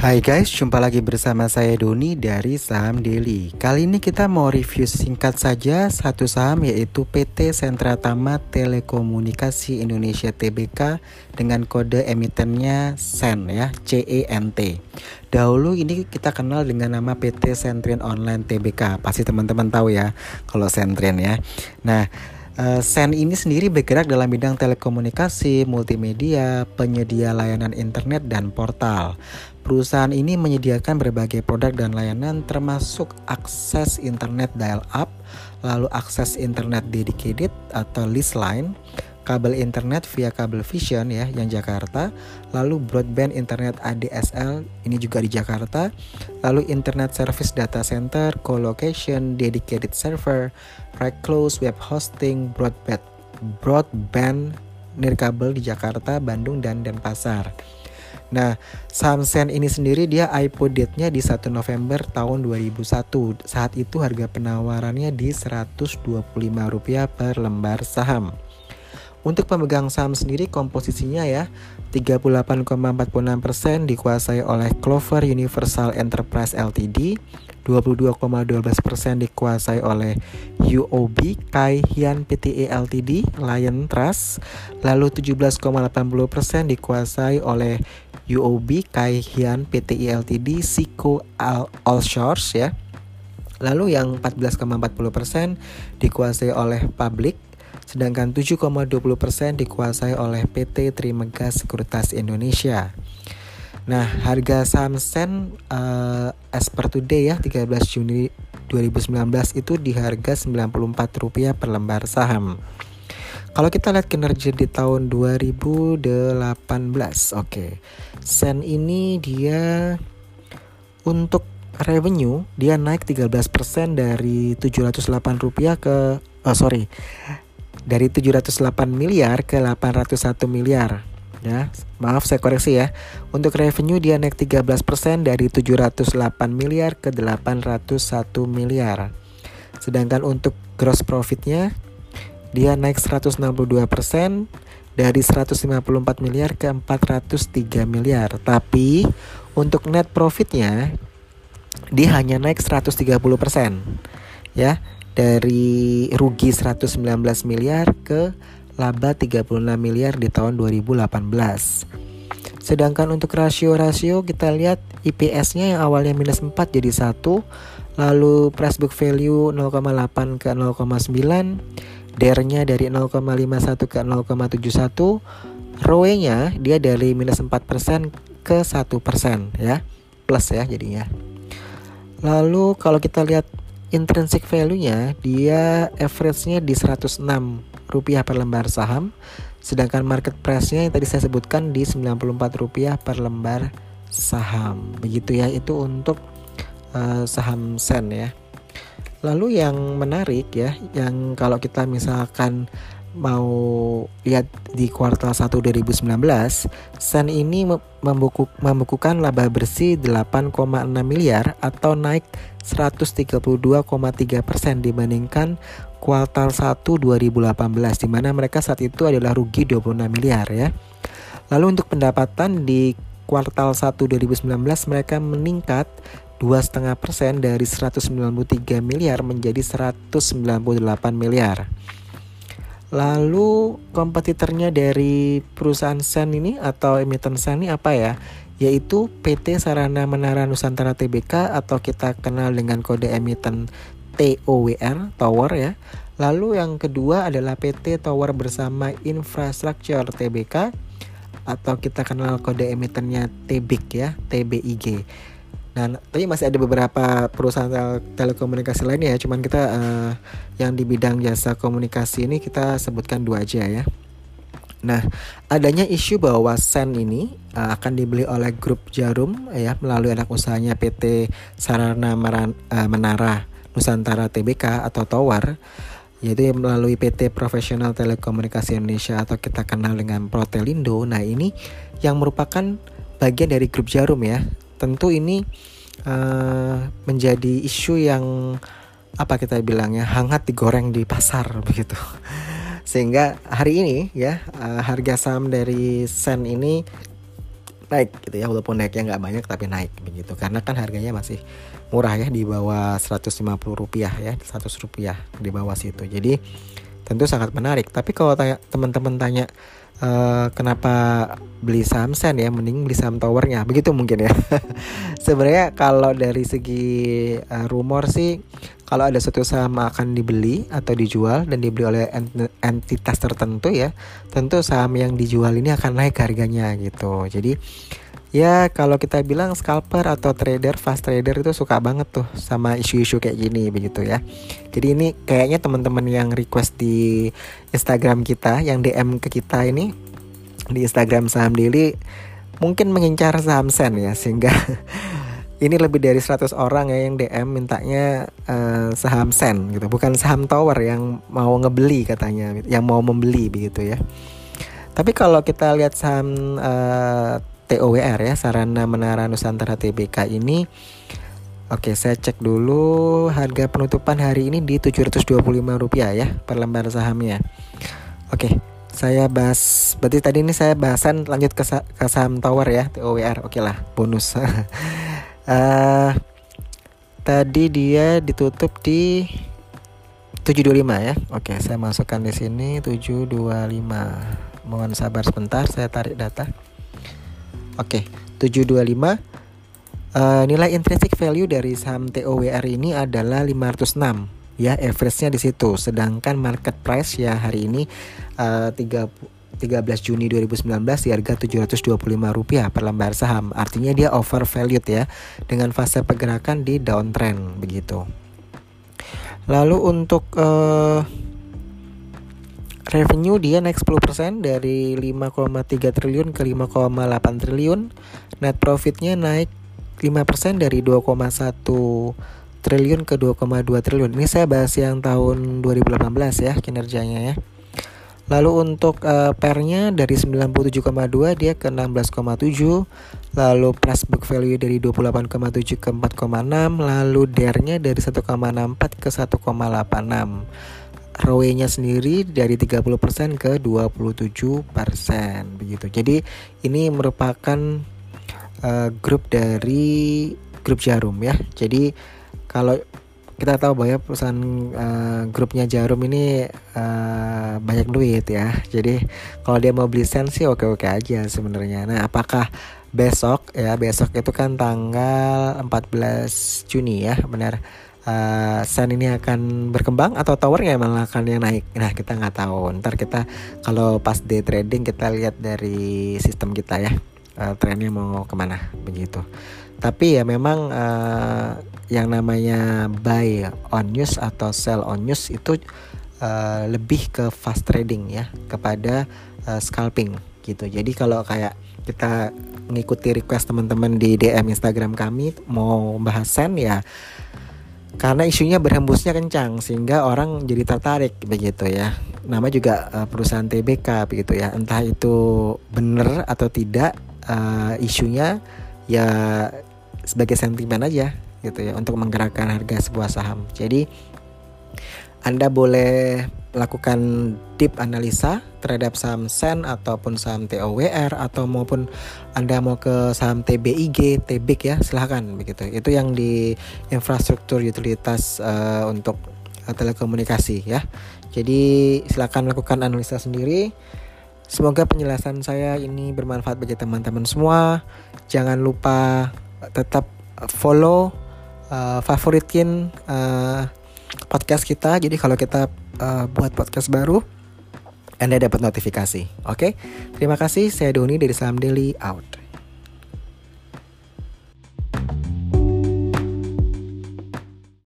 Hai guys, jumpa lagi bersama saya Doni dari Saham Daily. Kali ini kita mau review singkat saja satu saham yaitu PT Sentra Tama Telekomunikasi Indonesia Tbk dengan kode emitennya SEN ya, CENT. Dahulu ini kita kenal dengan nama PT Sentrin Online Tbk. Pasti teman-teman tahu ya kalau Sentrin ya. Nah, Uh, Sen ini sendiri bergerak dalam bidang telekomunikasi, multimedia, penyedia layanan internet, dan portal. Perusahaan ini menyediakan berbagai produk dan layanan termasuk akses internet dial-up, lalu akses internet dedicated atau lease line, kabel internet via kabel vision ya yang Jakarta, lalu broadband internet ADSL ini juga di Jakarta, lalu internet service data center, co-location, dedicated server, rack close, web hosting, broadband broadband nirkabel di Jakarta, Bandung dan Denpasar. Nah, Samsen ini sendiri dia IPO date-nya di 1 November tahun 2001. Saat itu harga penawarannya di Rp125 per lembar saham. Untuk pemegang saham sendiri komposisinya ya 38,46% dikuasai oleh Clover Universal Enterprise Ltd, 22,12% dikuasai oleh UOB Kai Hian Pte Ltd, Lion Trust, lalu 17,80% dikuasai oleh UOB Kai Hian Pte Ltd, Siko All Shores ya. Lalu yang 14,40% dikuasai oleh Public sedangkan 7,20% dikuasai oleh PT Trimegas Sekuritas Indonesia. Nah, harga saham Sen uh, as per today ya 13 Juni 2019 itu di harga Rp94 per lembar saham. Kalau kita lihat kinerja di tahun 2018, oke. Okay. Sen ini dia untuk revenue dia naik 13% dari 708 rupiah ke oh sorry dari 708 miliar ke 801 miliar ya. Maaf saya koreksi ya. Untuk revenue dia naik 13% dari 708 miliar ke 801 miliar. Sedangkan untuk gross profitnya dia naik 162% dari 154 miliar ke 403 miliar. Tapi untuk net profitnya dia hanya naik 130% ya dari rugi 119 miliar ke laba 36 miliar di tahun 2018. Sedangkan untuk rasio-rasio kita lihat IPS-nya yang awalnya minus 4 jadi 1, lalu price book value 0,8 ke 0,9, DER-nya dari 0,51 ke 0,71, ROE-nya dia dari minus 4% ke 1% ya, plus ya jadinya. Lalu kalau kita lihat intrinsic value-nya dia average-nya di 106 rupiah per lembar saham sedangkan market price-nya yang tadi saya sebutkan di 94 rupiah per lembar saham. Begitu ya itu untuk uh, saham sen ya. Lalu yang menarik ya yang kalau kita misalkan mau lihat di kuartal 1 2019, Sen ini membuku, membukukan laba bersih 8,6 miliar atau naik 132,3 persen dibandingkan kuartal 1 2018 di mana mereka saat itu adalah rugi 26 miliar ya. Lalu untuk pendapatan di kuartal 1 2019 mereka meningkat 2,5 persen dari 193 miliar menjadi 198 miliar. Lalu kompetitornya dari perusahaan Sen ini atau emiten Sen ini apa ya? Yaitu PT Sarana Menara Nusantara Tbk atau kita kenal dengan kode emiten TOWR, Tower ya. Lalu yang kedua adalah PT Tower Bersama Infrastructure Tbk atau kita kenal kode emitennya TBIG ya, TBIG. Nah, tapi masih ada beberapa perusahaan tel telekomunikasi lainnya ya. Cuman kita uh, yang di bidang jasa komunikasi ini kita sebutkan dua aja ya. Nah, adanya isu bahwa Sen ini uh, akan dibeli oleh grup Jarum ya melalui anak usahanya PT Sarana Maran, uh, Menara Nusantara Tbk atau Tower yaitu melalui PT Profesional Telekomunikasi Indonesia atau kita kenal dengan Protelindo. Nah, ini yang merupakan bagian dari grup Jarum ya tentu ini uh, menjadi isu yang apa kita bilangnya hangat digoreng di pasar begitu. Sehingga hari ini ya uh, harga saham dari Sen ini naik gitu ya. Walaupun naiknya nggak banyak tapi naik begitu. Karena kan harganya masih murah ya di bawah 150 rupiah ya 100 rupiah di bawah situ. Jadi tentu sangat menarik. Tapi kalau tanya teman-teman tanya Uh, kenapa beli saham sen ya? Mending beli saham towernya. Begitu mungkin ya. Sebenarnya kalau dari segi uh, rumor sih kalau ada suatu saham akan dibeli atau dijual dan dibeli oleh entitas tertentu ya tentu saham yang dijual ini akan naik harganya gitu. Jadi ya kalau kita bilang scalper atau trader fast trader itu suka banget tuh sama isu-isu kayak gini begitu ya. Jadi ini kayaknya teman-teman yang request di Instagram kita yang DM ke kita ini di Instagram saham daily mungkin mengincar saham sen ya sehingga ini lebih dari 100 orang ya yang DM mintanya uh, saham sen gitu. Bukan saham tower yang mau ngebeli katanya yang mau membeli begitu ya. Tapi kalau kita lihat saham uh, TOWR ya Sarana Menara Nusantara TBK ini Oke, saya cek dulu harga penutupan hari ini di Rp725 ya per lembar sahamnya. Oke, saya bahas berarti tadi ini saya bahasan lanjut ke, ke saham tower ya, TOWR. Oke lah, bonus. uh, tadi dia ditutup di 725 ya. Oke, saya masukkan di sini 725. Mohon sabar sebentar, saya tarik data. Oke, okay, 725 uh, nilai intrinsic value dari saham TOWR ini adalah 506 ya average-nya di situ. Sedangkan market price ya hari ini uh, 3 13 Juni 2019 di harga Rp725 per lembar saham. Artinya dia overvalued ya dengan fase pergerakan di downtrend begitu. Lalu untuk uh, revenue dia naik 10% dari 5,3 triliun ke 5,8 triliun. Net profitnya naik 5% dari 2,1 triliun ke 2,2 triliun. Ini saya bahas yang tahun 2018 ya kinerjanya ya. Lalu untuk uh, pernya dari 97,2 dia ke 16,7. Lalu price book value dari 28,7 ke 4,6. Lalu DER-nya dari 1,64 ke 1,86. ROE-nya sendiri dari 30% ke 27% begitu. Jadi ini merupakan uh, grup dari grup Jarum ya. Jadi kalau kita tahu bahwa perusahaan uh, grupnya Jarum ini uh, banyak duit ya. Jadi kalau dia mau beli sen sih oke-oke aja sebenarnya. Nah, apakah besok ya besok itu kan tanggal 14 Juni ya, benar uh, Sen ini akan berkembang atau towernya malah akan yang naik. Nah kita nggak tahu. Ntar kita kalau pas day trading kita lihat dari sistem kita ya uh, trennya mau ke mana begitu. Tapi ya memang uh, yang namanya buy on news atau sell on news itu uh, lebih ke fast trading ya kepada uh, scalping gitu. Jadi kalau kayak kita mengikuti request teman-teman di DM Instagram kami mau bahas sen ya karena isunya berhembusnya kencang sehingga orang jadi tertarik begitu ya. Nama juga uh, perusahaan TBK begitu ya. Entah itu benar atau tidak uh, isunya ya sebagai sentimen aja gitu ya untuk menggerakkan harga sebuah saham. Jadi anda boleh lakukan deep analisa terhadap saham SEN ataupun saham TOWR atau maupun Anda mau ke saham TBIG, TBIG ya, silahkan begitu. Itu yang di infrastruktur utilitas uh, untuk uh, telekomunikasi ya. Jadi silahkan lakukan analisa sendiri. Semoga penjelasan saya ini bermanfaat bagi teman-teman semua. Jangan lupa tetap follow, uh, favoritin uh, podcast kita. Jadi kalau kita uh, buat podcast baru, Anda dapat notifikasi. Oke, okay? terima kasih. Saya Doni dari Salam Daily out.